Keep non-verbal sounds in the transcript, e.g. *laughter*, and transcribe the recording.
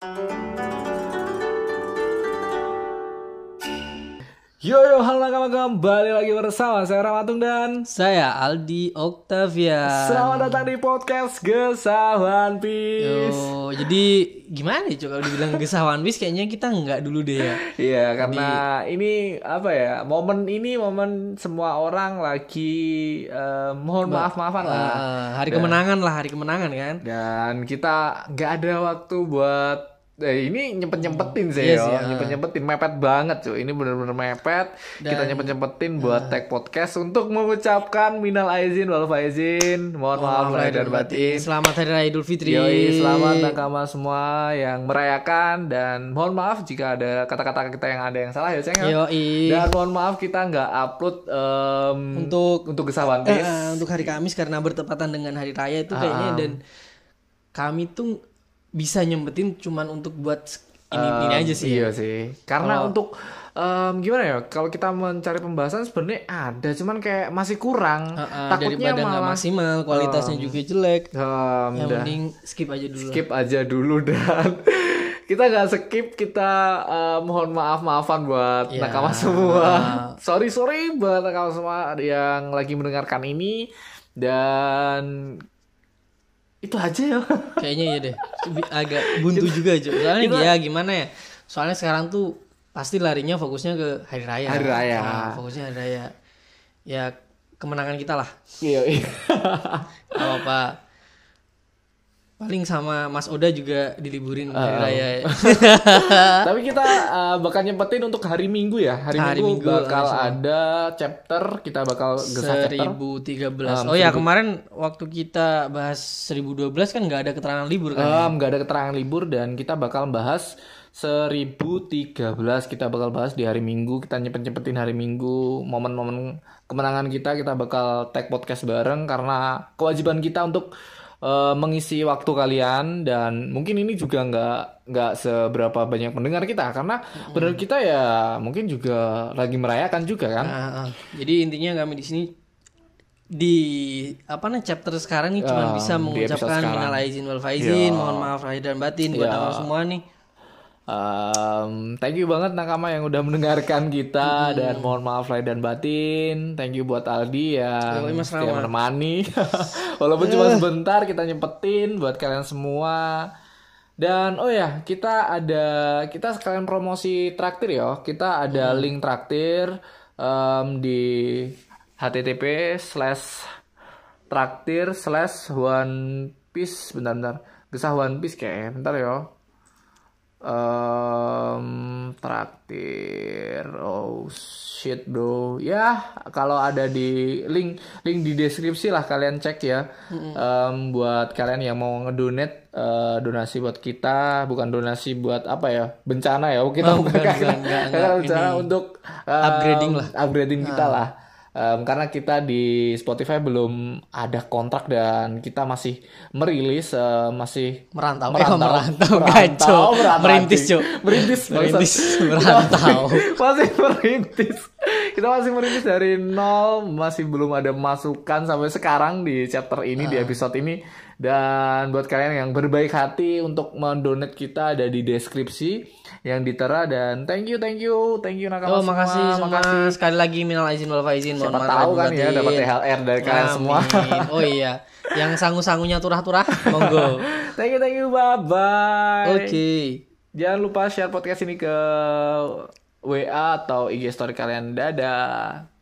Música Yo yo halo nakama kembali lagi bersama saya Ramatung dan Saya Aldi Octavia. selamat datang di podcast Gesah One Piece. Yo, jadi gimana ya Cok, kalau dibilang gesah One Piece kayaknya kita nggak dulu deh ya. Iya karena ini apa ya momen ini momen semua orang lagi eh, mohon maaf maafan lah Eh, hari kemenangan lah, hari kemenangan kan. dan kita nggak ada waktu buat Eh, ini nyempet nyempetin sih Iya yo, sih, ah. nyempet nyempetin mepet banget cuy. Ini bener-bener mepet. kita nyempet nyempetin buat tag podcast untuk mengucapkan minal aizin wal faizin. Mohon maaf lahir dan batin. Selamat Hari Raya Idul Fitri. Yoi, selamat nakama semua yang merayakan dan mohon maaf jika ada kata-kata kita yang ada yang salah ya, Ceng. ya. Yoi. Dan mohon maaf kita nggak upload em, Untuk untuk gesah One Eh, Piece. eh, untuk hari Kamis karena bertepatan dengan hari raya itu Ah. kayaknya dan kami tuh bisa nyempetin cuman untuk buat ini ini aja sih. Iya sih. Karena untuk em, gimana ya? Kalau kita mencari pembahasan sebenarnya ada, cuman kayak masih kurang. Eh, eh, Takutnya daripada nggak malah maksimal, kualitasnya juga jelek. em, Yang dah mending skip aja dulu. skip aja dulu *laughs* dan kita nggak skip kita eh, mohon maaf maafan buat Ya. nakama semua. *laughs* sorry sorry buat nakama semua yang lagi mendengarkan ini dan itu aja ya. *laughs* Kayaknya iya deh. Agak buntu juga, Cuk. Soalnya ya gimana ya? Soalnya sekarang tuh pasti larinya fokusnya ke hari raya. Hari raya. Nah, fokusnya hari raya. Ya kemenangan kita lah. Iya. iya. Kalau apa paling sama Mas Oda juga diliburin hari Ah. raya. ya. *laughs* Tapi kita uh, bakal nyempetin untuk hari Minggu ya. Hari, Hari Minggu, Minggu, bakal ada chapter, kita bakal gesah chapter. 1013. oh ya, kemarin waktu kita bahas 1012 kan nggak ada keterangan libur kan. Um, nggak ada keterangan libur dan kita bakal bahas 1013 kita bakal bahas di hari Minggu kita nyempet-nyempetin hari Minggu momen-momen kemenangan kita kita bakal tag podcast bareng karena kewajiban kita untuk uh, mengisi waktu kalian dan mungkin ini juga nggak nggak seberapa banyak pendengar kita karena benar kita ya mungkin juga lagi merayakan juga kan. Ah. Jadi intinya kami di sini di apa nih chapter sekarang nih cuma Ah, bisa mengucapkan minal aizin wal faizin, mohon maaf lahir dan batin buat abang semua nih. Um, thank you banget nakama yang udah mendengarkan kita dan mohon maaf lahir dan batin. Thank you buat Aldi yang Mas setia menemani. *laughs* Walaupun cuma sebentar kita nyempetin buat kalian semua. Dan oh ya, kita ada kita sekalian promosi traktir ya. Kita ada link traktir em, di http slash traktir slash one piece bentar-bentar gesah one piece kayaknya bentar ya um, traktir. Oh shit bro. Ya kalau ada di link link di deskripsi lah kalian cek ya. Em, buat kalian yang mau ngedonate eh, donasi buat kita bukan donasi buat apa ya bencana ya. Kita Oh, *laughs* bukan bukan, bukan, enggak. bencana Ini untuk em, upgrading lah. upgrading kita lah Em, karena kita di Spotify belum ada kontrak dan kita masih merilis eh, masih Merantau. Eh, merantau, kok *laughs* merantau, merantau, merantau, Merintis. Cuk. merintis Merintis, merantau. *laughs* Masih merintis kita masih merintis dari nol masih belum ada masukan sampai sekarang di chapter ini Ah. di episode ini dan buat kalian yang berbaik hati untuk mendonate kita ada di deskripsi yang ditera dan thank you thank you thank you nakama Oh, makasih semua semua. Sekali lagi minal aizin wal faizin, mohon siapa maaf tahu kan ya dapat THR dari kalian Amin. semua *laughs* Oh iya, yang sangu-sangunya turah-turah, *laughs* monggo. thank you thank you bye bye Oke. Jangan lupa share podcast ini ke WA atau IG story kalian. Dadah.